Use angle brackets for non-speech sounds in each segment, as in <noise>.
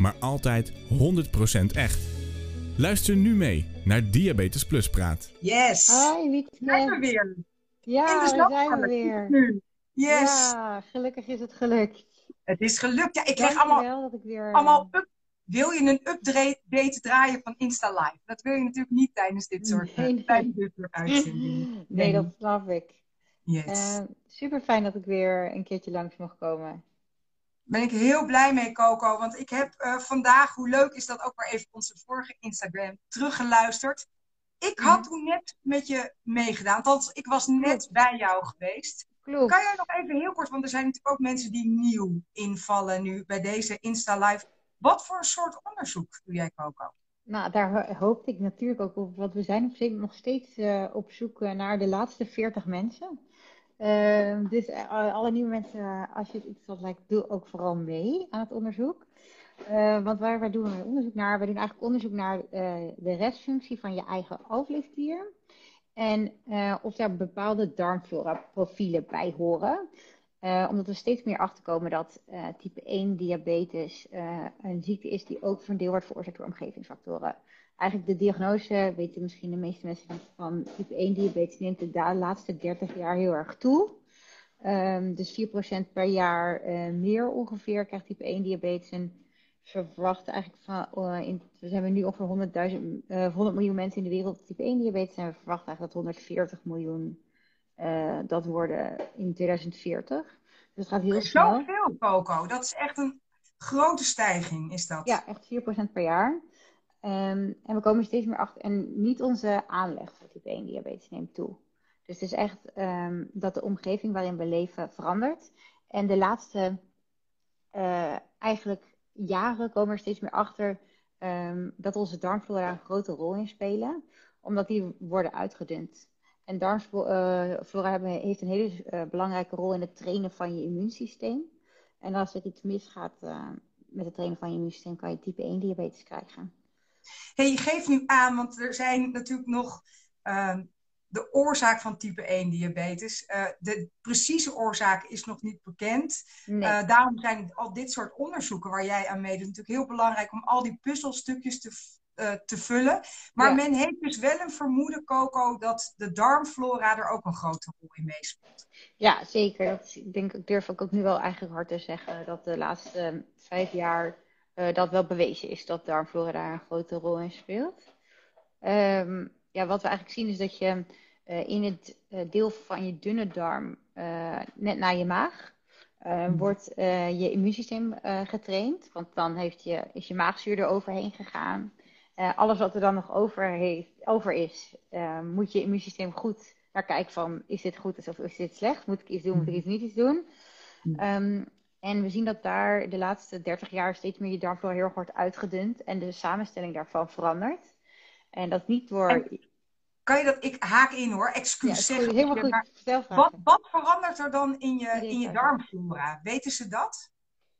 maar altijd 100% echt. Luister nu mee naar Diabetes Plus Praat. Yes. Hi, Wietske. Zijn we weer. Ja, daar zijn we snapkamer. weer. Nu. Yes. Ja, gelukkig is het gelukt. Het is gelukt. Ja, ik kreeg allemaal, dat ik weer... allemaal up. Wil je een update draaien van Insta Live? Dat wil je natuurlijk niet tijdens dit soort, Nee, nee. tijdens dit soort uitzendingen. <laughs> Nee, dat snap ik. Yes. Eh, super fijn dat ik weer een keertje langs mag komen. Ben ik heel blij mee, Coco. Want ik heb eh, vandaag, hoe leuk is dat, ook maar even onze vorige Instagram teruggeluisterd. Ik had Mhm. toen net met je meegedaan. Althans, ik was net bij jou geweest. Klopt. Kan jij nog even heel kort, want er zijn natuurlijk ook mensen die nieuw invallen nu bij deze Insta Live. Wat voor een soort onderzoek doe jij, Coco? Nou, daar ho- hoopte ik natuurlijk ook op. Want we zijn op zich nog steeds eh, op zoek eh, naar de laatste 40 mensen. Eh, dus eh, alle nieuwe mensen, eh, als je het interessant lijkt, doe ook vooral mee aan het onderzoek. Eh, want waar, waar doen we onderzoek naar? We doen eigenlijk onderzoek naar eh, de restfunctie van je eigen alvleesklier. En of daar bepaalde darmflora-profielen bij horen. Eh, omdat we steeds meer achterkomen dat type 1 diabetes een ziekte is die ook voor een deel wordt veroorzaakt door omgevingsfactoren. Eigenlijk de diagnose, weten misschien de meeste mensen van type 1 diabetes neemt de laatste 30 jaar heel erg toe. Ehm, dus 4% per jaar eh, meer ongeveer krijgt type 1 diabetes. En we verwachten eigenlijk van, eh, in, we hebben nu ongeveer 100.000, eh, 100 miljoen mensen in de wereld type 1 diabetes en we verwachten eigenlijk dat 140 miljoen eh, dat worden in 2040. Dus het gaat heel snel. Zoveel, Coco. Dat is echt een grote stijging, is dat? Ja, echt 4% per jaar. Ehm, en we komen steeds meer achter. En niet onze aanleg voor type 1 diabetes neemt toe. Dus het is echt ehm, dat de omgeving waarin we leven verandert. En de laatste eh, eigenlijk jaren komen we er steeds meer achter ehm, dat onze darmflora een grote rol in spelen. Omdat die worden uitgedund. En darmflora hebben, heeft een hele eh, belangrijke rol in het trainen van je immuunsysteem. En als er iets misgaat eh, met het trainen van je immuunsysteem, kan je type 1 diabetes krijgen. Hey, je geeft nu aan, want er zijn natuurlijk nog ehm, de oorzaak van type 1 diabetes. Eh, de precieze oorzaak is nog niet bekend. Nee. Eh, daarom zijn al dit soort onderzoeken waar jij aan meedoet natuurlijk heel belangrijk om al die puzzelstukjes te, eh, te vullen. Maar Ja. men heeft dus wel een vermoeden, Coco, dat de darmflora er ook een grote rol in meespeelt. Ja, zeker. Dat is, ik denk, ik durf ik ook nu wel eigenlijk hard te zeggen dat de laatste eh, vijf jaar eh, dat wel bewezen is dat darmflora daar een grote rol in speelt. Ehm, ja, wat we eigenlijk zien is dat je eh, in het eh, deel van je dunne darm, net na je maag, Mhm. wordt je immuunsysteem getraind. Want dan heeft je, is je maagzuur er overheen gegaan. Alles wat er dan nog over, heeft, over is, moet je immuunsysteem goed naar kijken van, is dit goed of is dit slecht? Moet ik iets doen, moet ik iets niet iets doen? Mhm. En we zien dat daar de laatste 30 jaar steeds meer je darmflora heel erg wordt uitgedund en de samenstelling daarvan verandert. En dat niet door... En Kan je dat, ik haak in hoor, ja, excuus helemaal goed. maar wat, wat verandert er dan in je, in je darmflora? Weten ze dat?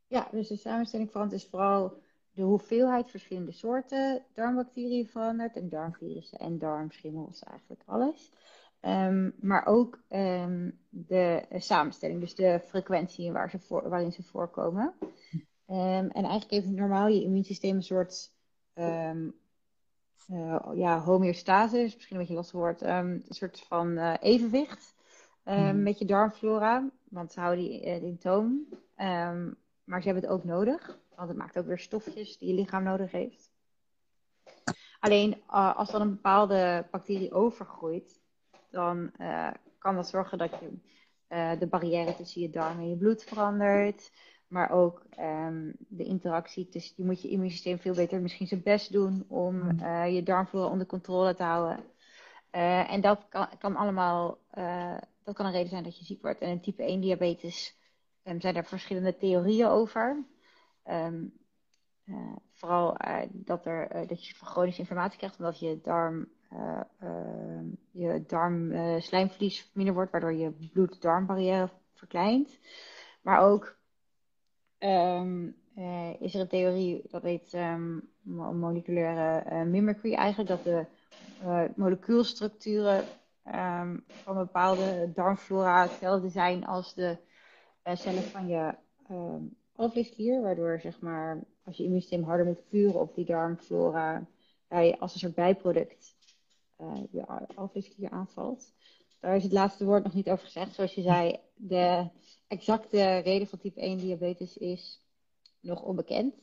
Ja, dus de samenstelling verandert is vooral de hoeveelheid verschillende soorten darmbacteriën verandert. En darmvirussen en darmschimmels, eigenlijk alles. Ehm, maar ook ehm, de eh, samenstelling, dus de frequentie waar ze voor, waarin ze voorkomen. Ehm, en eigenlijk heeft normaal je immuunsysteem een soort eh, ja, homeostase, is misschien een beetje een lastig woord, een soort van eh, evenwicht Mhm. met je darmflora. Want ze houden die in toom. Maar ze hebben het ook nodig, want het maakt ook weer stofjes die je lichaam nodig heeft. Alleen als dan een bepaalde bacterie overgroeit, dan eh, kan dat zorgen dat je eh, de barrière tussen je darm en je bloed verandert. Maar ook ehm, de interactie tussen, je moet je immuunsysteem veel beter misschien zijn best doen om eh, je darmflora onder controle te houden. En dat kan, kan allemaal, dat kan een reden zijn dat je ziek wordt. En in type 1 diabetes ehm, zijn er verschillende theorieën over. Ehm, vooral dat, er, dat je chronische inflammatie krijgt omdat je darm, je darmslijmvlies minder wordt, waardoor je bloed-darmbarrière verkleint. Maar ook ehm, is er een theorie, dat heet um, moleculaire mimicry eigenlijk, dat de molecuulstructuren Ehm, van bepaalde darmflora hetzelfde zijn als de cellen van je um, alvleesklier. Waardoor zeg maar, als je immuunsysteem harder moet vuren op die darmflora, als een soort bijproduct je alvleesklier aanvalt. Daar is het laatste woord nog niet over gezegd. Zoals je zei, de exacte reden van type 1 diabetes is nog onbekend.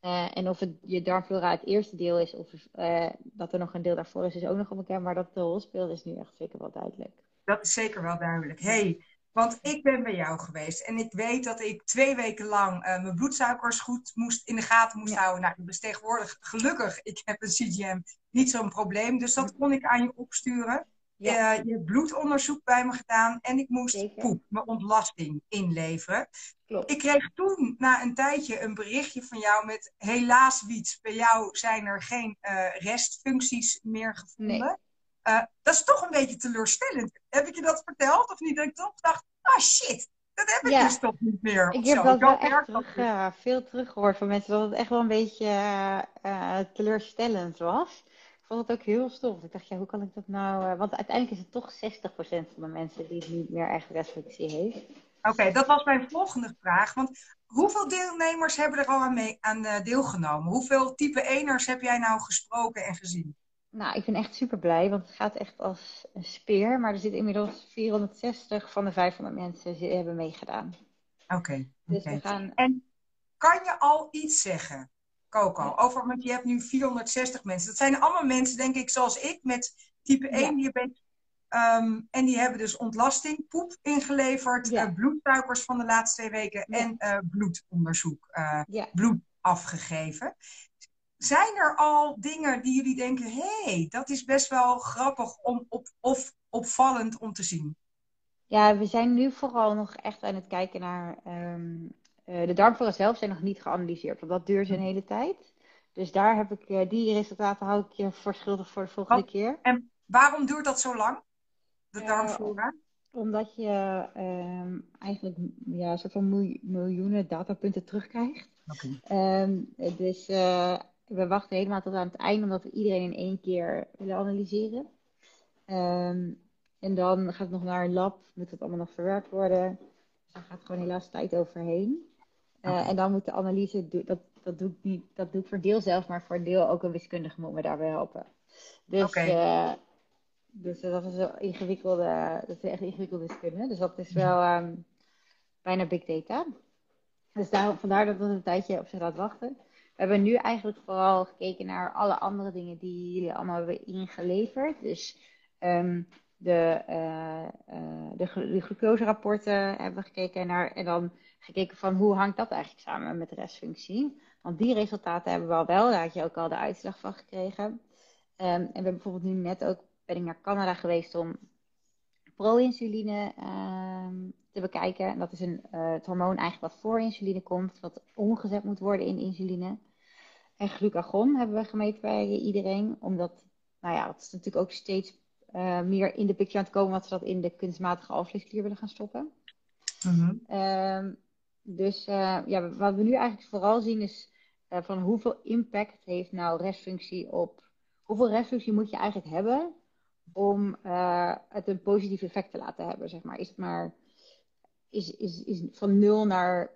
Uh, en of het je darmflora het eerste deel is, of uh, dat er nog een deel daarvoor is, is ook nog onbekend. Maar dat de rol speelt, is nu echt zeker wel duidelijk. Dat is zeker wel duidelijk. hey, want ik ben bij jou geweest en ik weet dat ik twee weken lang uh, mijn bloedsuikers goed moest, in de gaten moest houden. Nou, is tegenwoordig gelukkig, ik heb een CGM, niet zo'n probleem. Dus dat kon ik aan je opsturen. Ja. je hebt bloedonderzoek bij me gedaan en ik moest poep, mijn ontlasting inleveren. Klopt. Ik kreeg toen na een tijdje een berichtje van jou met helaas Wiets, bij jou zijn er geen uh, restfuncties meer gevonden. Nee. Uh, dat is toch een beetje teleurstellend. Heb ik je dat verteld of niet? Dat ik toch dacht, ah shit, dat heb ik ja. dus toch niet meer. Ik heb dat wel echt terug, uh, veel teruggehoord van mensen dat het echt wel een beetje teleurstellend was vond het ook heel stof. Ik dacht, ja, hoe kan ik dat nou... Want uiteindelijk is het toch 60% van de mensen die niet meer echt restfunctie heeft. Oké, dat was mijn volgende vraag. Want hoeveel deelnemers hebben er al aan, mee, aan deelgenomen? Hoeveel type 1ers heb jij nou gesproken en gezien? Nou, ik ben echt super blij, want het gaat echt als een speer. Maar er zitten inmiddels 460 van de 500 mensen die hebben meegedaan. Oké. dus we gaan... En kan je al iets zeggen Coco. Over, want je hebt nu 460 mensen. Dat zijn allemaal mensen, denk ik, zoals ik, met type 1 diabetes. Um, en die hebben dus ontlasting, poep ingeleverd, ja. uh, bloedsuikers van de laatste twee weken en uh, bloedonderzoek, uh, bloed afgegeven. Zijn er al dingen die jullie denken, hé, hey, dat is best wel grappig om, op, of opvallend om te zien? Ja, we zijn nu vooral nog echt aan het kijken naar um, uh, de darmflora zelf zijn nog niet geanalyseerd, want dat duurt een hele tijd. Dus daar heb ik, uh, die resultaten hou ik je verschuldigd voor de volgende keer. En waarom duurt dat zo lang, de uh, darmflora? Omdat je ehm, eigenlijk ja, soort van miljoenen datapunten terugkrijgt. Okay. Um, dus we wachten helemaal tot aan het einde, omdat we iedereen in één keer willen analyseren. Um, en dan gaat het nog naar een lab, moet het allemaal nog verwerkt worden. Dus daar gaat gewoon helaas tijd overheen. Uh, en dan moet de analyse, dat, dat, doe ik niet, dat doe ik voor deel zelf, maar voor deel ook een wiskundige moet me daarbij helpen. Dus, okay. uh, dus dat is een ingewikkelde, dat is echt ingewikkelde wiskunde. Dus dat is wel um, bijna big data. Dus daar, vandaar dat we een tijdje op zich laat wachten. We hebben nu eigenlijk vooral gekeken naar alle andere dingen die jullie allemaal hebben ingeleverd. Dus um, de, uh, de, de glucoserapporten hebben we gekeken naar. En dan gekeken van hoe hangt dat eigenlijk samen met de restfunctie. Want die resultaten hebben we al wel, daar had je ook al de uitslag van gekregen. Um, en we hebben bijvoorbeeld nu net ook, ben ik naar Canada geweest om pro-insuline um, te bekijken. En dat is een, uh, het hormoon eigenlijk wat voor insuline komt, wat omgezet moet worden in insuline. En glucagon hebben we gemeten bij iedereen, omdat, nou ja, dat is natuurlijk ook steeds uh, meer in de picture aan het komen, dat ze dat in de kunstmatige alvleesklier willen gaan stoppen. Mm -hmm. um, dus uh, ja, wat we nu eigenlijk vooral zien is uh, van hoeveel impact heeft nou restfunctie op... Hoeveel restfunctie moet je eigenlijk hebben om het een positief effect te laten hebben, zeg maar. Is het maar... Is, is, is van nul naar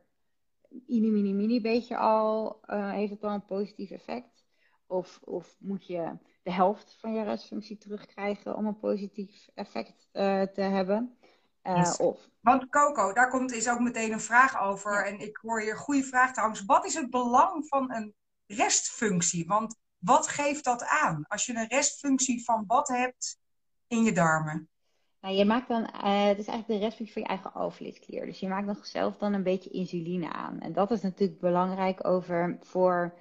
mini, mini, mini beetje al... heeft het dan een positief effect? Of, of moet je de helft van je restfunctie terugkrijgen om een positief effect te hebben? Uh, of... Want Coco, daar komt is ook meteen een vraag over. En ik hoor hier een goede vraag trouwens. Wat is het belang van een restfunctie? Want wat geeft dat aan als je een restfunctie van wat hebt in je darmen? Nou, je maakt dan, uh, het is eigenlijk de restfunctie van je eigen alvleesklier. Dus je maakt nog zelf dan een beetje insuline aan. En dat is natuurlijk belangrijk over, voor,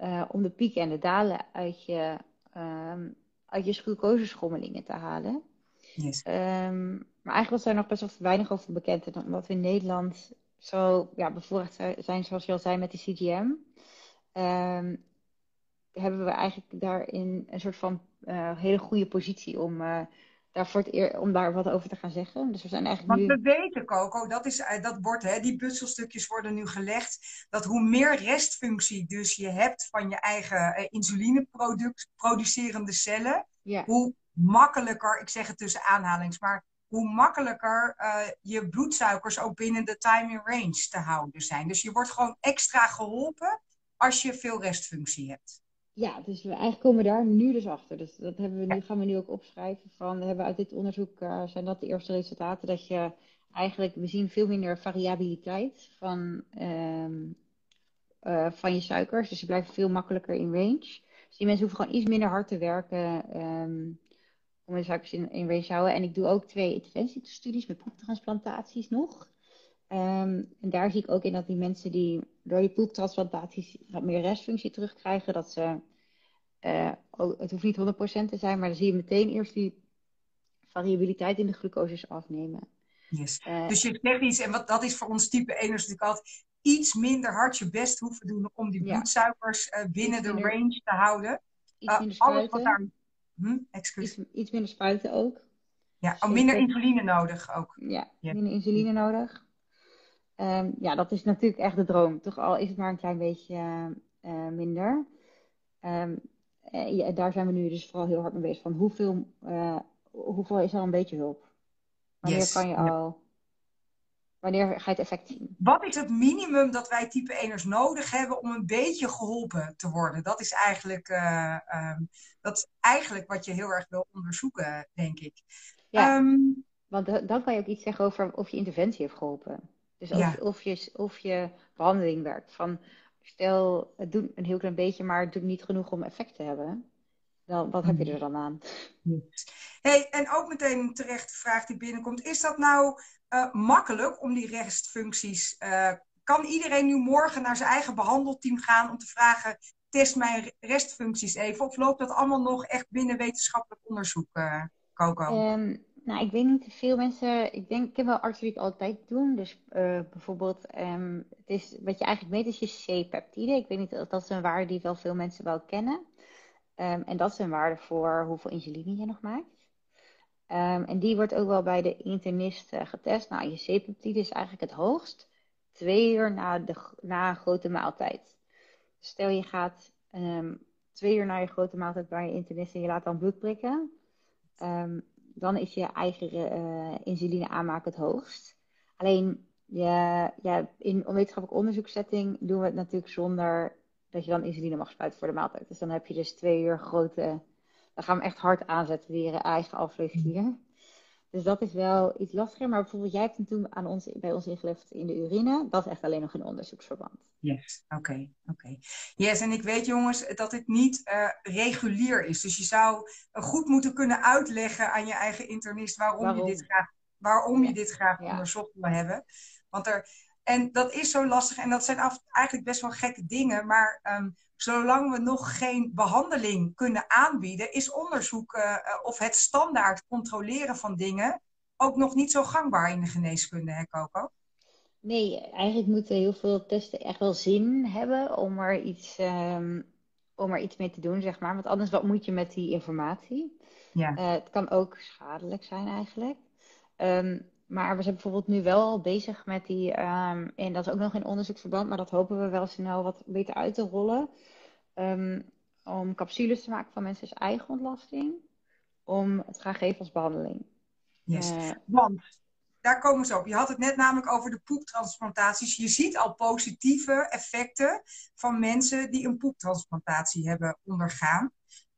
uh, om de pieken en de dalen uit je, um, uit je glucoseschommelingen te halen. Yes. Um, maar eigenlijk was er nog best wel weinig over bekend. Omdat we in Nederland zo ja, bevoorrecht zijn, zoals je al zei, met de CGM. ehm, hebben we eigenlijk daarin een soort van uh, hele goede positie om, het eer, om daar wat over te gaan zeggen. Dus we zijn eigenlijk Want nu... we weten, Coco, dat, is, dat wordt, hè, die puzzelstukjes worden nu gelegd, dat hoe meer restfunctie dus je hebt van je eigen uh, insulineproducerende cellen, ja. hoe makkelijker, ik zeg het tussen aanhalings, maar hoe makkelijker uh, je bloedsuikers ook binnen de timing range te houden zijn. Dus je wordt gewoon extra geholpen als je veel restfunctie hebt. Ja, dus we eigenlijk komen daar nu dus achter. Dus dat hebben we nu, gaan we nu ook opschrijven. Van, we hebben uit dit onderzoek uh, zijn dat de eerste resultaten. Dat je eigenlijk, we zien veel minder variabiliteit van, um, uh, van je suikers. Dus je blijft veel makkelijker in range. Dus die mensen hoeven gewoon iets minder hard te werken. Um, om de suikers in, range te houden. En ik doe ook twee interventiestudies met poeptransplantaties nog. Um, en daar zie ik ook in dat die mensen die door die poeptransplantaties wat meer restfunctie terugkrijgen, dat ze, uh, ook, het hoeft niet 100% te zijn, maar dan zie je meteen eerst die variabiliteit in de glucoses afnemen. Yes. Uh, dus je zegt iets, en wat, dat is voor ons type 1 natuurlijk altijd iets minder hard je best hoeven doen om die bloedsuikers uh, binnen de range te houden. Iets minder alles wat daar Hm. Iets, iets, minder spuiten ook. Ja, oh, minder insuline nodig ook. Ja, ja. minder insuline nodig. Um, ja, dat is natuurlijk echt de droom. Toch al is het maar een klein beetje uh, minder. Um, ja, daar zijn we nu dus vooral heel hard mee bezig. Van hoeveel, uh, hoeveel is al een beetje hulp? Wanneer yes. kan je al... Wanneer ga je het effect zien? Wat is het minimum dat wij type 1ers nodig hebben om een beetje geholpen te worden? Dat is eigenlijk, uh, um, dat is eigenlijk wat je heel erg wil onderzoeken, denk ik. Ja, want dan kan je ook iets zeggen over of je interventie heeft geholpen. Dus of, ja. of, je, of je behandeling werkt. Van, stel, het doet een heel klein beetje, maar het doet niet genoeg om effect te hebben. Dan, wat heb je er dan aan? Hey, en ook meteen een terechte vraag die binnenkomt. Is dat nou uh, makkelijk om die restfuncties. Uh, kan iedereen nu morgen naar zijn eigen behandelteam gaan om te vragen: test mijn restfuncties even? Of loopt dat allemaal nog echt binnen wetenschappelijk onderzoek, uh, Coco? Um, nou, ik weet niet, veel mensen, ik denk, ik heb wel artsen die altijd doen. Dus bijvoorbeeld, um, het is, wat je eigenlijk meet is je C-peptide. Ik weet niet, dat is een waarde die wel veel mensen wel kennen. Um, en dat is een waarde voor hoeveel insuline je nog maakt. Um, en die wordt ook wel bij de internist uh, getest. Nou, je C-peptide is eigenlijk het hoogst twee uur na, de, na een grote maaltijd. Stel je gaat twee uur na je grote maaltijd bij je internist en je laat dan bloed prikken. Um, dan is je eigen uh, insuline aanmaak het hoogst. Alleen ja, in wetenschappelijk onderzoeksetting doen we het natuurlijk zonder dat je dan insuline mag spuiten voor de maaltijd. Dus dan heb je dus twee uur grote dan gaan we echt hard aanzetten weer eigen afleefklier. Dus dat is wel iets lastiger. Maar bijvoorbeeld, jij hebt hem toen aan ons, bij ons ingeleverd in de urine. Dat is echt alleen nog in onderzoeksverband. Yes, oké. Okay, okay. Yes, en ik weet jongens dat dit niet uh, regulier is. Dus je zou goed moeten kunnen uitleggen aan je eigen internist waarom, waarom? je dit graag, waarom ja. je dit graag ja. onderzocht wil hebben. Want er, en dat is zo lastig en dat zijn af, eigenlijk best wel gekke dingen. Maar um, zolang we nog geen behandeling kunnen aanbieden, is onderzoek uh, of het standaard controleren van dingen ook nog niet zo gangbaar in de geneeskunde, hè Coco? Nee, eigenlijk moeten heel veel testen echt wel zin hebben om er iets, um, om er iets mee te doen, zeg maar. Want anders, wat moet je met die informatie? Ja. Uh, het kan ook schadelijk zijn eigenlijk. Um, maar we zijn bijvoorbeeld nu wel al bezig met die, um, en dat is ook nog in onderzoeksverband, maar dat hopen we wel snel wat beter uit te rollen. Um, om capsules te maken van mensen's eigen ontlasting, om het gaan geven als behandeling. Yes. Uh, Want daar komen ze op. Je had het net namelijk over de poeptransplantaties. Je ziet al positieve effecten van mensen die een poeptransplantatie hebben ondergaan.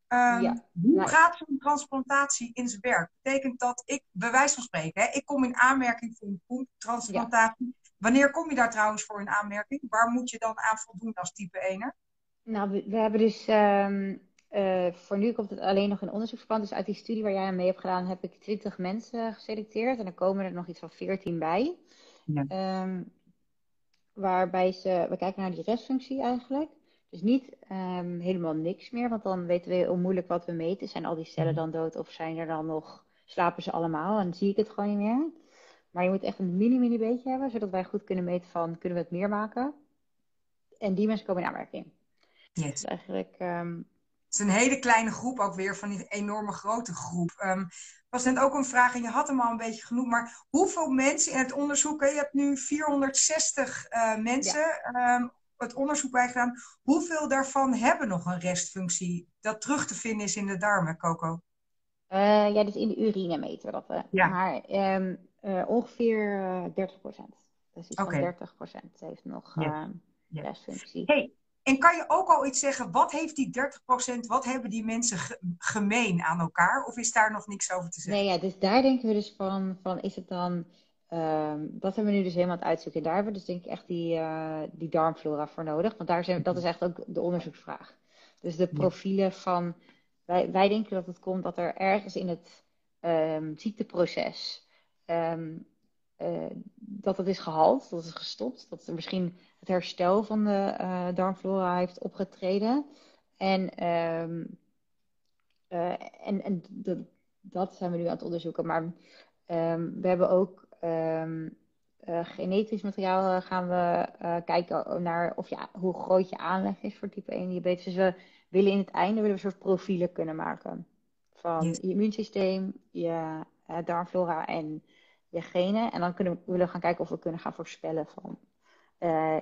Um, ja. Hoe gaat zo'n transplantatie in zijn werk? Betekent dat ik, bij wijze van spreken, hè, ik kom in aanmerking voor een poeptransplantatie. Ja. Wanneer kom je daar trouwens voor in aanmerking? Waar moet je dan aan voldoen als type 1? Nou, we, we hebben dus, um, uh, voor nu komt het alleen nog in onderzoeksverband. Dus uit die studie waar jij aan mee hebt gedaan, heb ik 20 mensen geselecteerd. En er komen er nog iets van 14 bij. Ja. Um, waarbij ze, we kijken naar die restfunctie eigenlijk. Dus niet um, helemaal niks meer, want dan weten we onmoeilijk wat we meten. Zijn al die cellen dan dood of zijn er dan nog, slapen ze allemaal en zie ik het gewoon niet meer. Maar je moet echt een mini, mini beetje hebben, zodat wij goed kunnen meten van, kunnen we het meer maken? En die mensen komen in aanmerking. Dus eigenlijk... Um... Het is een hele kleine groep ook weer van die enorme grote groep. Um, was net ook een vraag, en je had hem al een beetje genoemd, maar hoeveel mensen in het onderzoek, je hebt nu 460 uh, eh, mensen um, het onderzoek bij gedaan, hoeveel daarvan hebben nog een restfunctie dat terug te vinden is in de darmen, Coco? Uh, ja, dus in de urine meten we dat. Ja. Maar um, uh, ongeveer 30 procent. Dus iets okay. van 30 procent heeft nog ja. restfunctie. Hey, en kan je ook al iets zeggen, wat heeft die 30%, wat hebben die mensen gemeen aan elkaar? Of is daar nog niks over te zeggen? Nee, ja, dus daar denken we dus van, van is het dan, um, dat hebben we nu dus helemaal aan het uitzoeken. En daar hebben we dus denk ik echt die, uh, die darmflora voor nodig. Want daar zijn, dat is echt ook de onderzoeksvraag. Dus de profielen van, wij, wij denken dat het komt dat er ergens in het um, ziekteproces, um, uh, dat het is gehaald, dat het is gestopt. Dat er misschien het herstel van de uh, darmflora heeft opgetreden. En, en, en de, dat zijn we nu aan het onderzoeken. Maar we hebben ook um, uh, genetisch materiaal gaan we kijken naar of je, hoe groot je aanleg is voor type 1 diabetes. Dus we willen in het einde willen we een soort profielen kunnen maken. Van je immuunsysteem, je darmflora en je genen. En dan kunnen we, willen we gaan kijken of we kunnen gaan voorspellen van uh,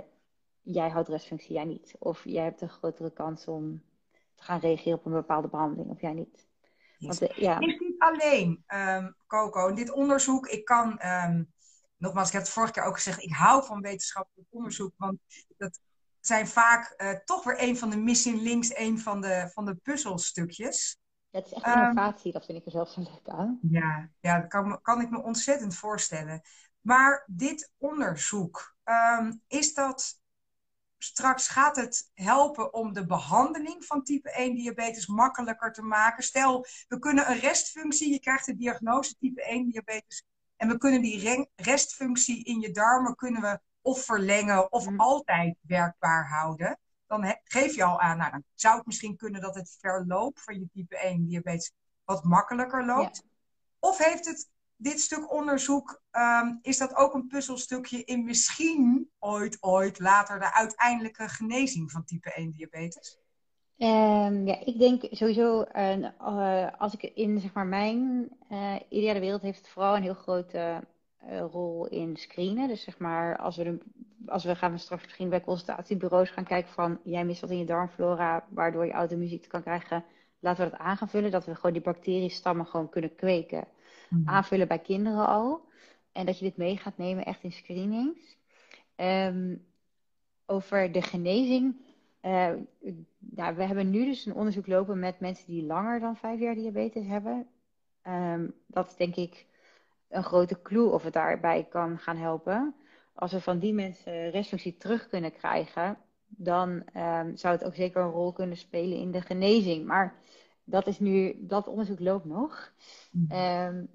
jij houdt restfunctie, jij niet. Of jij hebt een grotere kans om te gaan reageren op een bepaalde behandeling, of jij niet. Want, uh, ja. Niet alleen, um, Coco, dit onderzoek, ik kan, um, nogmaals, ik heb het vorige keer ook gezegd, ik hou van wetenschappelijk onderzoek, want dat zijn vaak uh, toch weer een van de missing links, een van de, van de puzzelstukjes. Ja, het is echt innovatie, um, dat vind ik er zelf zo leuk aan. Ja, ja dat kan, kan ik me ontzettend voorstellen. Maar dit onderzoek, um, is dat straks gaat het helpen om de behandeling van type 1 diabetes makkelijker te maken. Stel, we kunnen een restfunctie, je krijgt de diagnose type 1 diabetes, en we kunnen die restfunctie in je darmen kunnen we of verlengen of mm. altijd werkbaar houden. Dan geef je al aan, nou, dan zou het misschien kunnen dat het verloop van je type 1 diabetes wat makkelijker loopt. Of heeft het dit stuk onderzoek, um, is dat ook een puzzelstukje in misschien ooit, ooit later de uiteindelijke genezing van type 1 diabetes? Um, ja, ik denk sowieso, uh, als ik in zeg maar, mijn uh, ideale wereld heeft het vooral een heel grote uh, rol in screenen. Dus zeg maar, als we, als we gaan straks misschien bij consultatiebureaus gaan kijken van jij mist wat in je darmflora, waardoor je auto kan krijgen, laten we dat aan dat we gewoon die bacteriestammen gewoon kunnen kweken. Mhm. aanvullen bij kinderen al. En dat je dit mee gaat nemen echt in screenings. Um, over de genezing. Uh, ja, we hebben nu dus een onderzoek lopen met mensen die langer dan vijf jaar diabetes hebben. Um, dat is denk ik een grote clue of het daarbij kan gaan helpen. Als we van die mensen restfunctie terug kunnen krijgen, dan um, zou het ook zeker een rol kunnen spelen in de genezing. Maar dat is nu, dat onderzoek loopt nog. Um,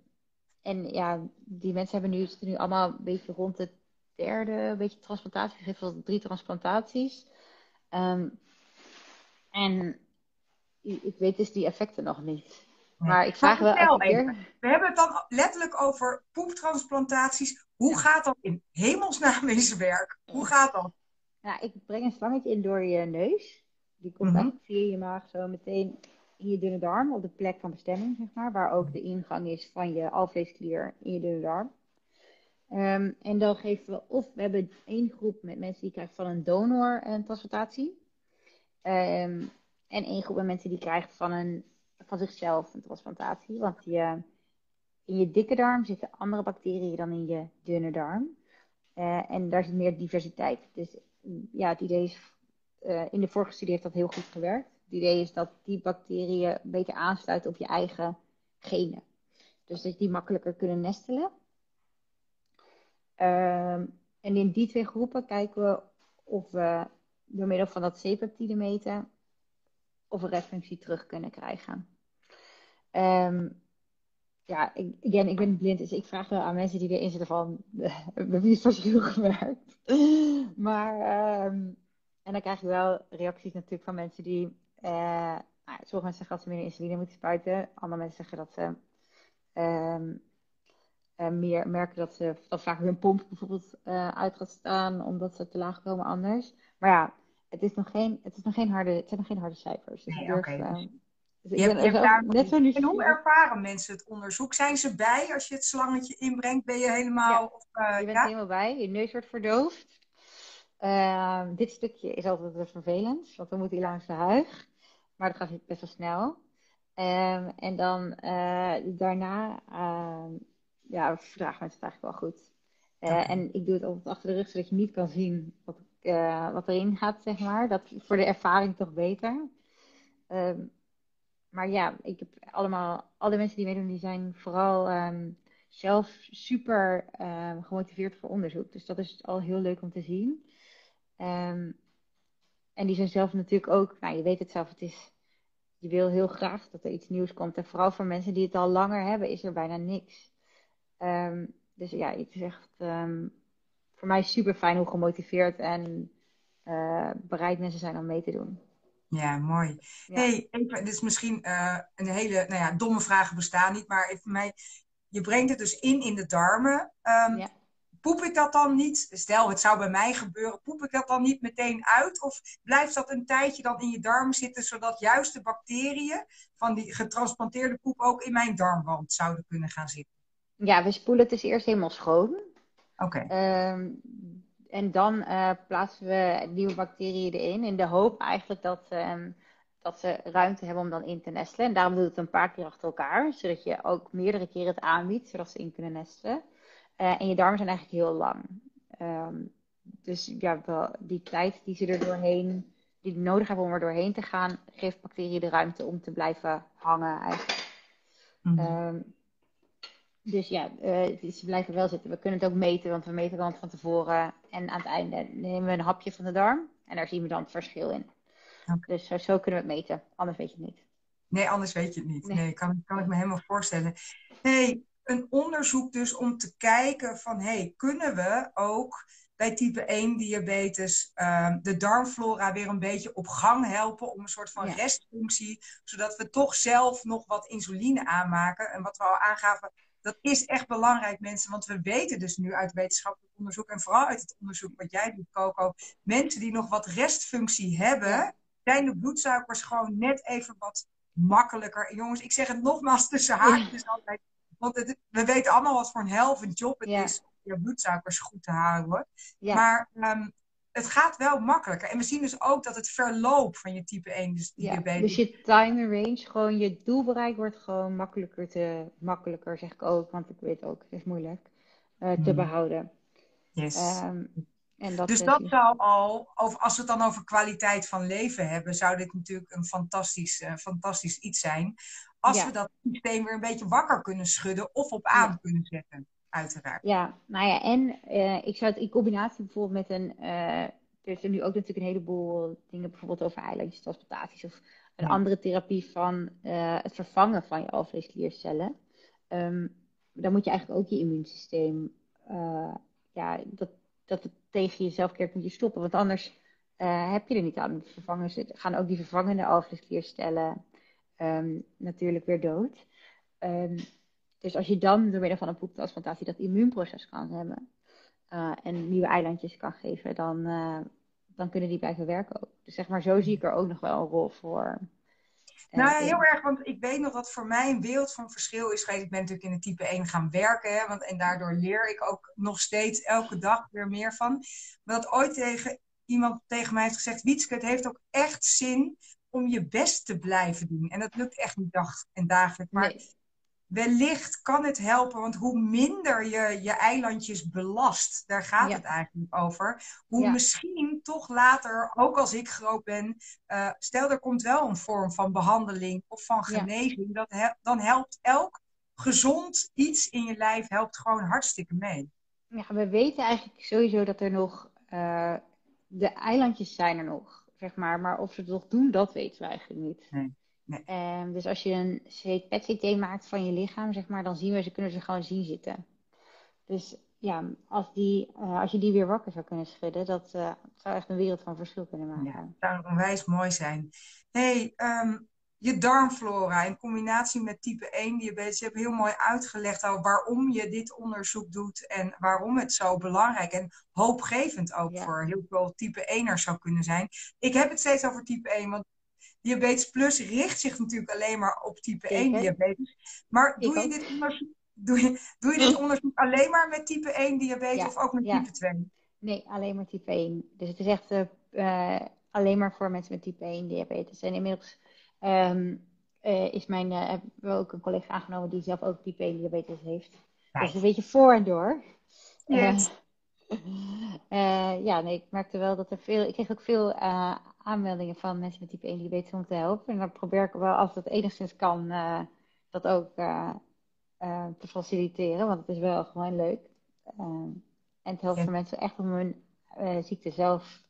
en ja, die mensen hebben nu, zitten nu allemaal een beetje rond de derde beetje transplantatie. Wel drie transplantaties. Um, en ik weet dus die effecten nog niet. Maar ik vraag wel elke keer... We hebben het dan letterlijk over poeptransplantaties. Hoe gaat dat in hemelsnaam in zijn werk? Hoe gaat dat? Nou, ik breng een slangetje in door je neus. Die komt mm via je maag zo meteen in je dunne darm, op de plek van bestemming, zeg maar, waar ook de ingang is van je alvleesklier in je dunne darm. Um, en dan geven we, of we hebben één groep met mensen die krijgen van een donor een transplantatie. Um, en één groep met mensen die krijgen van, een, van zichzelf een transplantatie. Want je, in je dikke darm zitten andere bacteriën dan in je dunne darm. Uh, en daar zit meer diversiteit. Dus ja, het idee is, uh, in de vorige studie heeft dat heel goed gewerkt. Het idee is dat die bacteriën beter aansluiten op je eigen genen. Dus dat die makkelijker kunnen nestelen. Um, en in die twee groepen kijken we of we door middel van dat C-peptide meten of we restfunctie terug kunnen krijgen. Um, ja, ik, again, ik ben blind, dus ik vraag wel aan mensen die erin zitten van, <laughs> hebben niet verschil gewerkt? <laughs> maar, um, en dan krijg je wel reacties natuurlijk van mensen die uh, nou, sommige mensen zeggen dat ze meer insuline moeten spuiten. Andere mensen zeggen dat ze um, uh, meer merken dat ze dat vaak hun pomp bijvoorbeeld uh, uit gaat staan omdat ze te laag komen anders. Maar ja, het is nog geen, het is nog geen harde, het zijn nog geen harde cijfers. Dus Nee, durf, ehm, dus Je hebt, je daar net zo ervaren mensen het onderzoek? Zijn ze bij als je het slangetje inbrengt? Ben je helemaal... Of, eh, Je bent ja? helemaal bij, je neus wordt verdoofd. Ehm, dit stukje is altijd vervelend, want dan moet hij langs de huig. Maar dat gaat best wel snel. Ehm, en dan eh, daarna ehm ja, verdragen mensen het eigenlijk wel goed. Eh. En ik doe het altijd achter de rug, zodat je niet kan zien wat, eh, wat erin gaat, zeg maar. Dat is voor de ervaring toch beter. Ehm, maar ja, ik heb allemaal, alle mensen die meedoen, die zijn vooral zelf super gemotiveerd voor onderzoek. Dus dat is al heel leuk om te zien. En die zijn zelf natuurlijk ook, nou je weet het zelf, het is, je wil heel graag dat er iets nieuws komt. En vooral voor mensen die het al langer hebben, is er bijna niks. Ehm, dus ja, het is echt ehm, voor mij super fijn hoe gemotiveerd en eh, bereid mensen zijn om mee te doen. Ja, mooi. Ja. Hey, even, dit is misschien eh, een hele, nou ja, domme vragen bestaan niet, maar even mij, je brengt het dus in in de darmen. Ehm, Ja. Poep ik dat dan niet? Stel, het zou bij mij gebeuren, poep ik dat dan niet meteen uit? Of blijft dat een tijdje dan in je darmen zitten, zodat juist de bacteriën van die getransplanteerde poep ook in mijn darmwand zouden kunnen gaan zitten? Ja, we spoelen het dus eerst helemaal schoon. Oké, Ehm, en dan eh, plaatsen we nieuwe bacteriën erin. In de hoop eigenlijk dat, ehm, dat ze ruimte hebben om dan in te nestelen. En daarom doe je het een paar keer achter elkaar. Zodat je ook meerdere keren het aanbiedt, zodat ze in kunnen nestelen. Eh, en je darmen zijn eigenlijk heel lang. Ehm, dus ja, wel, die tijd die ze er doorheen, die nodig hebben om er doorheen te gaan, geeft bacteriën de ruimte om te blijven hangen eigenlijk. Mhm. Ehm, dus ja, eh, ze blijven wel zitten. We kunnen het ook meten, want we meten dan van tevoren. En aan het einde nemen we een hapje van de darm. En daar zien we dan het verschil in. Dus zo, zo kunnen we het meten. Anders weet je het niet. Nee, anders weet je het niet. Nee. Nee, kan, kan ik me helemaal voorstellen. Nee, een onderzoek dus om te kijken van, hey, kunnen we ook bij type 1 diabetes ehm, de darmflora weer een beetje op gang helpen om een soort van Ja. restfunctie, zodat we toch zelf nog wat insuline aanmaken. En wat we al aangaven, dat is echt belangrijk mensen, want we weten dus nu uit wetenschappelijk onderzoek en vooral uit het onderzoek wat jij doet, Coco, mensen die nog wat restfunctie hebben, zijn de bloedsuikers gewoon net even wat makkelijker. En jongens, ik zeg het nogmaals tussen haakjes altijd. Want het- we weten allemaal wat voor een helft job het Ja. is om je bloedsuikers goed te houden. Ja, Maar ehm, het gaat wel makkelijker. En we zien dus ook dat het verloop van je type 1 dus ja. diabetes... Dus je time range, gewoon je doelbereik wordt gewoon makkelijker te, makkelijker zeg ik ook, want ik weet ook, het is moeilijk, eh, te Hmm. behouden. Yes. Ehm, en dat dus dat zou al, over, als we het dan over kwaliteit van leven hebben, zou dit natuurlijk een fantastisch, eh, fantastisch iets zijn. Als Ja. we dat systeem weer een beetje wakker kunnen schudden of op aan kunnen zetten, uiteraard. Ja, nou ja, en eh, ik zou het in combinatie bijvoorbeeld met een. eh, er zijn nu ook natuurlijk een heleboel dingen, bijvoorbeeld over eilandjes, transplantaties of een Ja. andere therapie van het vervangen van je alvleeskliercellen. Ehm, dan moet je eigenlijk ook je immuunsysteem, ja, dat, dat het tegen jezelf keert, moet je stoppen. Want anders eh, heb je er niet aan. Vervangen zit- gaan ook die vervangende alvleeskliercellen ehm, natuurlijk weer dood. Ehm, dus als je dan door middel van een poeptransplantatie dat immuunproces kan hebben eh, en nieuwe eilandjes kan geven, dan, eh, dan kunnen die blijven werken ook. Dus zeg maar, zo zie ik er ook nog wel een rol voor. Nou heel erg, want ik weet nog dat voor mij een wereld van verschil is geweest. Ik ben natuurlijk in de type 1 gaan werken, hè, want, en daardoor leer ik ook nog steeds elke dag weer meer van. Maar dat ooit tegen, iemand tegen mij heeft gezegd, Wietske, het heeft ook echt zin om je best te blijven doen. En dat lukt echt niet dag en dagelijks. Maar Nee. Wellicht kan het helpen, want hoe minder je je eilandjes belast, daar gaat Ja. het eigenlijk over, hoe Ja. misschien toch later, ook als ik groot ben, eh, stel er komt wel een vorm van behandeling of van Ja. genezing, dat he- dan helpt elk gezond iets in je lijf helpt gewoon hartstikke mee. Ja, we weten eigenlijk sowieso dat er nog, eh, de eilandjes zijn er nog, zeg maar. Maar of ze het nog doen, dat weten we eigenlijk niet. Nee, nee. Ehm, dus als je een PET-CT maakt van je lichaam, zeg maar, dan zien we ze, kunnen ze gewoon zien zitten. Dus ja, als, die, eh, als je die weer wakker zou kunnen schudden, dat eh, zou echt een wereld van verschil kunnen maken. Ja, dat zou onwijs mooi zijn. hey, ehm, je darmflora in combinatie met type 1 diabetes. Je hebt heel mooi uitgelegd al waarom je dit onderzoek doet en waarom het zo belangrijk en hoopgevend ook voor heel veel type 1'ers zou kunnen zijn. Ik heb het steeds over type 1, want diabetes plus richt zich natuurlijk alleen maar op type 1 diabetes. Maar doe je, dit onderzoek, doe, je, doe je dit onderzoek alleen maar met type 1 diabetes of ook met type 2? Nee, alleen maar type 1. Dus het is echt uh, alleen maar voor mensen met type 1 diabetes. En inmiddels um, uh, is mijn, uh, hebben we ook een collega aangenomen die zelf ook type 1 diabetes heeft. Nice. Dus een beetje voor en door. Yes. <laughs> ja, nee, ik merkte wel dat er veel. Ik kreeg ook veel aanmeldingen van mensen met type 1 diabetes om te helpen. En dan probeer ik wel, als dat enigszins kan, dat ook te faciliteren. Want het is wel gewoon leuk. Ehm, en het helpt ja. voor mensen echt om hun ziekte zelf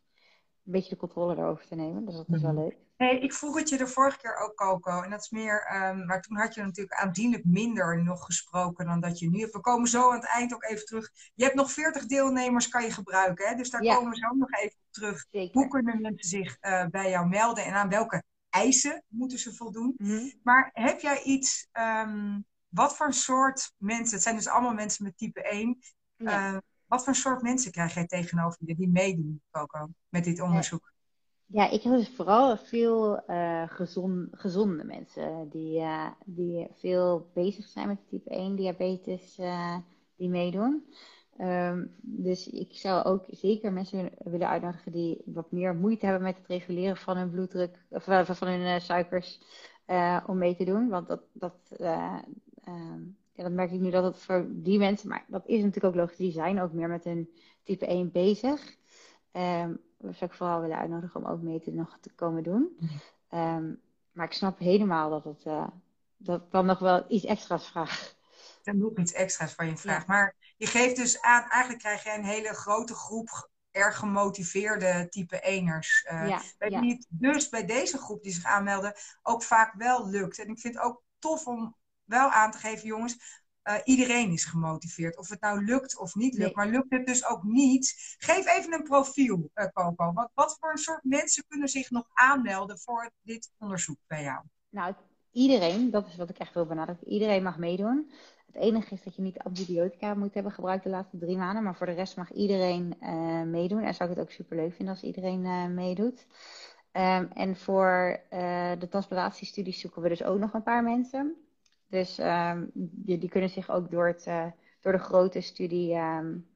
een beetje de controle erover te nemen. Dus dat is wel leuk. Nee, ik vroeg het je de vorige keer ook, Coco. En dat is meer, um, maar toen had je natuurlijk aanzienlijk minder nog gesproken dan dat je nu hebt. We komen zo aan het eind ook even terug. Je hebt nog 40 deelnemers, kan je gebruiken. Hè? Dus daar komen we zo nog even op terug. Zeker. Hoe kunnen mensen zich uh, bij jou melden en aan welke eisen moeten ze voldoen? Mm -hmm. Maar heb jij iets, um, wat voor soort mensen, het zijn dus allemaal mensen met type 1. Ja. Uh, wat voor soort mensen krijg jij tegenover je die meedoen, Coco, met dit onderzoek? Ja, ik heb dus vooral veel gezond, gezonde mensen die, uh, die veel bezig zijn met type 1 diabetes, uh, die meedoen. Um, dus ik zou ook zeker mensen willen uitnodigen die wat meer moeite hebben met het reguleren van hun bloeddruk, of van hun suikers, om mee te doen. Want dat, dat, um, ja, dat merk ik nu dat het voor die mensen, maar dat is natuurlijk ook logisch, die zijn ook meer met hun type 1 bezig. Um, zou ik vooral willen uitnodigen om ook mee te, nog te komen doen. Um, maar ik snap helemaal dat het uh, dat dan nog wel iets extra's vraagt. Dan nog iets extra's van je vraagt. Ja. Maar je geeft dus aan, eigenlijk krijg je een hele grote groep erg gemotiveerde type 1'ers. Uh, ja, weet ja. niet, dus bij deze groep die zich aanmelden ook vaak wel lukt. En ik vind het ook tof om wel aan te geven, jongens, uh, iedereen is gemotiveerd. Of het nou lukt of niet lukt. Nee. Maar lukt het dus ook niet? Geef even een profiel, uh, Coco. Wat, wat voor een soort mensen kunnen zich nog aanmelden voor dit onderzoek bij jou? Nou, iedereen, dat is wat ik echt wil benadrukken. Iedereen mag meedoen. Het enige is dat je niet antibiotica moet hebben gebruikt de laatste drie maanden. Maar voor de rest mag iedereen uh, meedoen. En zou ik het ook super leuk vinden als iedereen meedoet. Um, en voor de transplantatiestudies zoeken we dus ook nog een paar mensen. Dus um, die, die, kunnen zich ook door, het, uh, door de grote studie, um,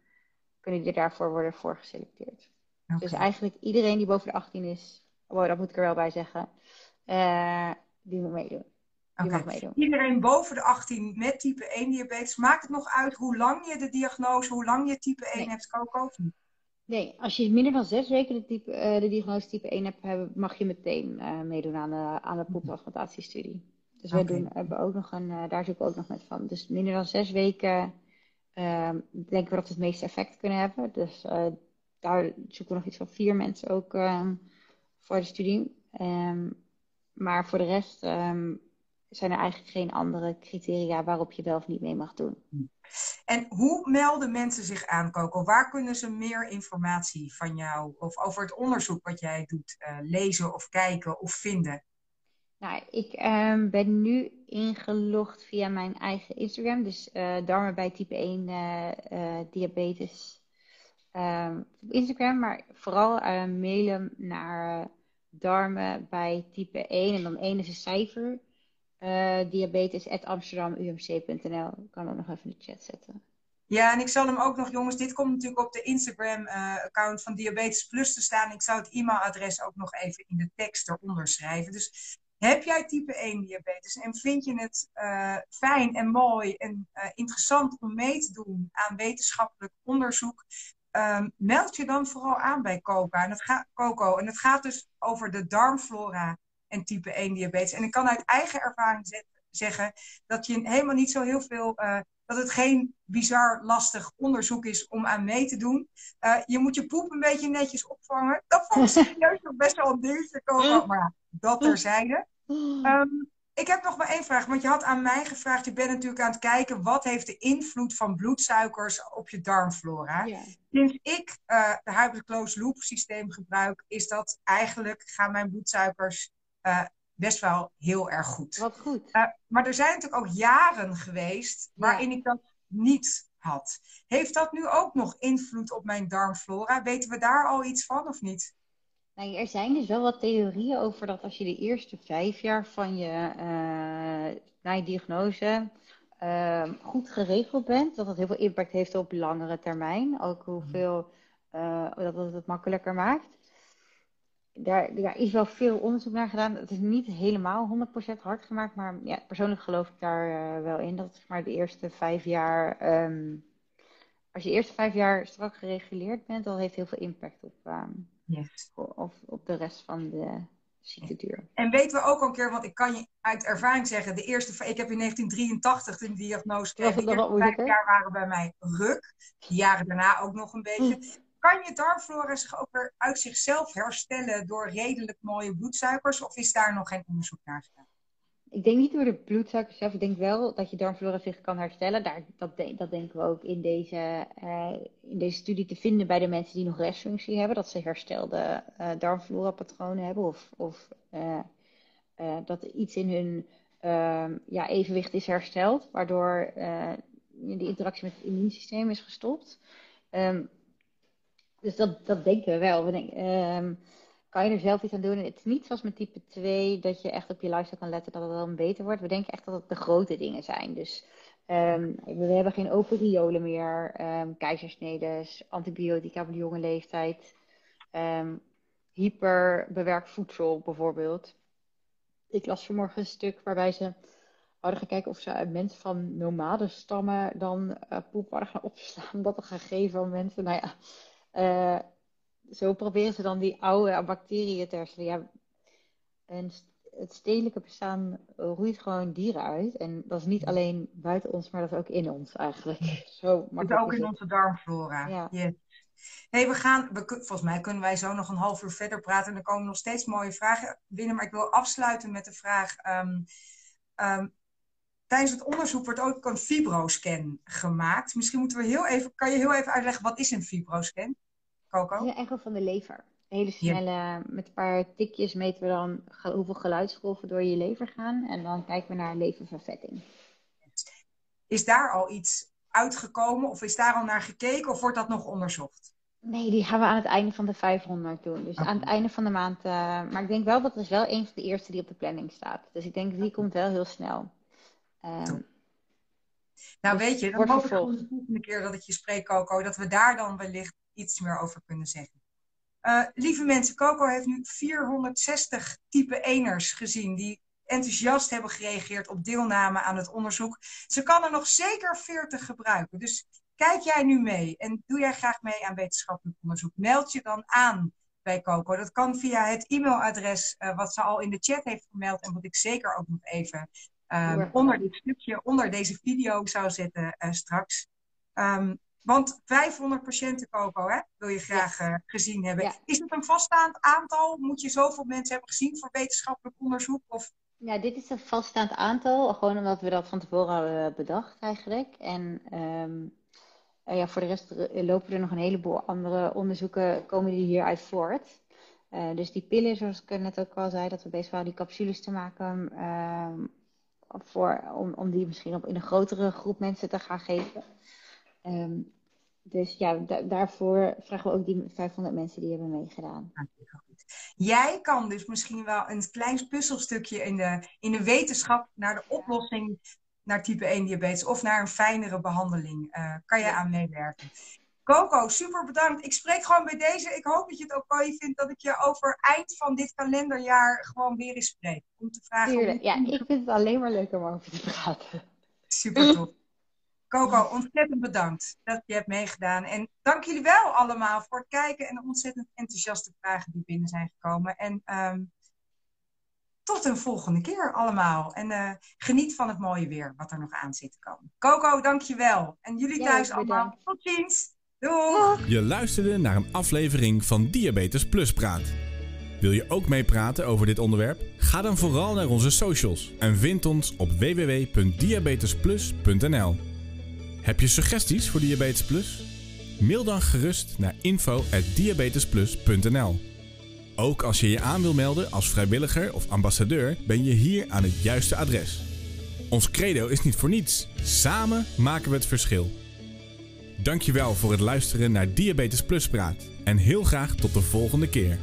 kunnen die daarvoor worden voor geselecteerd. Okay. Dus eigenlijk iedereen die boven de 18 is, oh, dat moet ik er wel bij zeggen, uh, die moet meedoen. Die okay. mag meedoen. Iedereen boven de 18 met type 1 diabetes, maakt het nog uit hoe lang je de diagnose, hoe lang je type 1 nee. hebt, Coco? Nee, als je minder dan zes weken de, type, uh, de diagnose type 1 hebt, mag je meteen meedoen aan de, aan de poeptransplantatiestudie. Dus doen, hebben ook nog een, uh, daar zoeken we ook nog met van. Dus minder dan zes weken uh, denken we dat we het meeste effect kunnen hebben. Dus uh, daar zoeken we nog iets van vier mensen ook um, voor de studie. Um, maar voor de rest um, zijn er eigenlijk geen andere criteria waarop je wel of niet mee mag doen. En hoe melden mensen zich aan, Coco? Waar kunnen ze meer informatie van jou of over het onderzoek wat jij doet uh, lezen of kijken of vinden? Nou, ik um, ben nu ingelogd via mijn eigen Instagram. Dus uh, darmen bij type 1 uh, uh, diabetes um, op Instagram. Maar vooral mailen naar darmen bij type 1. En dan 1 is een cijfer. diabetes at amsterdamumc.nl. Ik kan dat nog even in de chat zetten. Ja, en ik zal hem ook nog, jongens, dit komt natuurlijk op de Instagram-account van Diabetes Plus te staan. Ik zou het e-mailadres ook nog even in de tekst eronder schrijven. Dus heb jij type 1 diabetes en vind je het uh, fijn en mooi en uh, interessant om mee te doen aan wetenschappelijk onderzoek? Um, meld je dan vooral aan bij Coco. En, het gaat, Coco. en het gaat dus over de darmflora en type 1 diabetes. En ik kan uit eigen ervaring zeggen dat je helemaal niet zo heel veel. Uh, dat het geen bizar lastig onderzoek is om aan mee te doen. je moet je poep een beetje netjes opvangen. Dat vond ik <laughs> serieus nog best wel een dingetje, Coco. Maar dat terzijde. Um, ik heb nog maar één vraag, want je had aan mij gevraagd, je bent natuurlijk aan het kijken, wat heeft de invloed van bloedsuikers op je darmflora? Ja. Sinds ik uh, de Hybrid Closed Loop systeem gebruik, is dat eigenlijk, gaan mijn bloedsuikers uh, best wel heel erg goed. Wat goed. Uh, maar er zijn natuurlijk ook jaren geweest waarin ik dat niet had. Heeft dat nu ook nog invloed op mijn darmflora? Weten we daar al iets van of niet? Nou, er zijn dus wel wat theorieën over dat als je de eerste vijf jaar van je, uh, na je diagnose uh, goed geregeld bent, dat dat heel veel impact heeft op langere termijn. Ook hoeveel, uh, dat het het makkelijker maakt. Daar, daar, is wel veel onderzoek naar gedaan. Het is niet helemaal 100% hard gemaakt, maar ja, persoonlijk geloof ik daar wel in. Dat zeg maar de eerste vijf jaar, um, als je de eerste vijf jaar strak gereguleerd bent, dat heeft heel veel impact op, um, Yes. Of op de rest van de ziekteduur. En weten we ook al een keer, want ik kan je uit ervaring zeggen, de eerste, ik heb in 1983 een diagnose gekregen. De eerste vijf jaar waren bij mij ruk. De jaren daarna ook nog een beetje. Hm. Kan je darmflora zich ook weer uit zichzelf herstellen door redelijk mooie bloedsuikers? Of is daar nog geen onderzoek naar gedaan? Ik denk niet door de bloedsuikers zelf. Ik denk wel dat je darmflora zich kan herstellen. Daar, dat, denken we ook in deze, uh, in deze studie te vinden bij de mensen die nog restfunctie hebben. Dat ze herstelde uh, darmflora-patronen hebben. Of, of uh, dat iets in hun ehm, ja, evenwicht is hersteld. Waardoor de interactie met het immuunsysteem is gestopt. Um, dus dat, dat denken we wel. We denken, um, kan je er zelf iets aan doen. Het is niet zoals met type 2 dat je echt op je lifestyle kan letten dat het dan beter wordt. We denken echt dat het de grote dingen zijn. Dus um, we hebben geen open riolen meer, um, keizersnedes, antibiotica op de jonge leeftijd, um, hyperbewerkt voedsel bijvoorbeeld. Ik las vanmorgen een stuk waarbij ze hadden gekeken of ze mensen van nomade stammen dan uh, poep hadden gaan opslaan. Dat er gaan geven aan mensen. Nou ja, uh, zo proberen ze dan die oude bacteriën te herstellen. Ja, en het stedelijke bestaan roeit gewoon dieren uit. En dat is niet alleen buiten ons, maar dat is ook in ons eigenlijk. <laughs> Zo het is ook in onze darmflora. Ja. Yes. Hey, we gaan, we, volgens mij kunnen wij zo nog een half uur verder praten. En er komen nog steeds mooie vragen binnen. Maar ik wil afsluiten met de vraag. Um, um, tijdens het onderzoek wordt ook een fibroscan gemaakt. Misschien moeten we heel even, kan je heel even uitleggen wat is een fibroscan? Coco? Echo van de lever. Hele snelle, met een paar tikjes meten we dan hoeveel geluidsgolven door je lever gaan. En dan kijken we naar leververvetting. Is daar al iets uitgekomen of is daar al naar gekeken of wordt dat nog onderzocht? Nee, die gaan we aan het einde van de 500 doen. Dus aan het einde van de maand. Uh, maar ik denk wel dat het wel een van de eerste die op de planning staat. Dus ik denk die komt wel heel snel. Um, nou dus weet je, dan hoop ik de volgende keer dat ik je spreek, Coco, dat we daar dan wellicht iets meer over kunnen zeggen. Uh, lieve mensen, Coco heeft nu 460 type 1ers gezien die enthousiast hebben gereageerd op deelname aan het onderzoek. Ze kan er nog zeker 40 gebruiken. Dus kijk jij nu mee en doe jij graag mee aan wetenschappelijk onderzoek? Meld je dan aan bij Coco. Dat kan via het e-mailadres uh, wat ze al in de chat heeft gemeld en wat ik zeker ook nog even um, onder dit stukje, onder deze video zou zetten uh, straks. Um, want 500 patiënten, Coco, hè, wil je graag uh, gezien hebben. Is het een vaststaand aantal? Moet je zoveel mensen hebben gezien voor wetenschappelijk onderzoek? Of... Ja, dit is een vaststaand aantal. Gewoon omdat we dat van tevoren hadden bedacht eigenlijk. En um, uh, ja, voor de rest lopen er nog een heleboel andere onderzoeken komen die hieruit voort. Uh, dus die pillen, zoals ik net ook al zei, dat we bezig waren die capsules te maken. Voor, om, om die misschien op in een grotere groep mensen te gaan geven. Um, dus ja, daarvoor vragen we ook die 500 mensen die hebben meegedaan. Jij kan dus misschien wel een klein puzzelstukje in de, in de wetenschap naar de oplossing naar type 1 diabetes of naar een fijnere behandeling. Uh, kan je aan meewerken. Coco, super bedankt. Ik spreek gewoon bij deze. Ik hoop dat je het ook mooi vindt dat ik je over eind van dit kalenderjaar gewoon weer eens spreek. Om te vragen. Tuurlijk. Ja, ik vind het alleen maar leuk om over te praten. Super tof. Coco, ontzettend bedankt dat je hebt meegedaan. En dank jullie wel allemaal voor het kijken en de ontzettend enthousiaste vragen die binnen zijn gekomen. En um, tot een volgende keer allemaal. En uh, geniet van het mooie weer wat er nog aan zit te komen. Coco, dank je wel. En jullie thuis allemaal. Tot ziens. Je luisterde naar een aflevering van Diabetes Plus Praat. Wil je ook meepraten over dit onderwerp? Ga dan vooral naar onze socials en vind ons op www.diabetesplus.nl. Heb je suggesties voor Diabetes Plus? Mail dan gerust naar info@diabetesplus.nl. Ook als je je aan wil melden als vrijwilliger of ambassadeur, ben je hier aan het juiste adres. Ons credo is niet voor niets. Samen maken we het verschil. Dankjewel voor het luisteren naar Diabetes Plus Praat. En heel graag tot de volgende keer.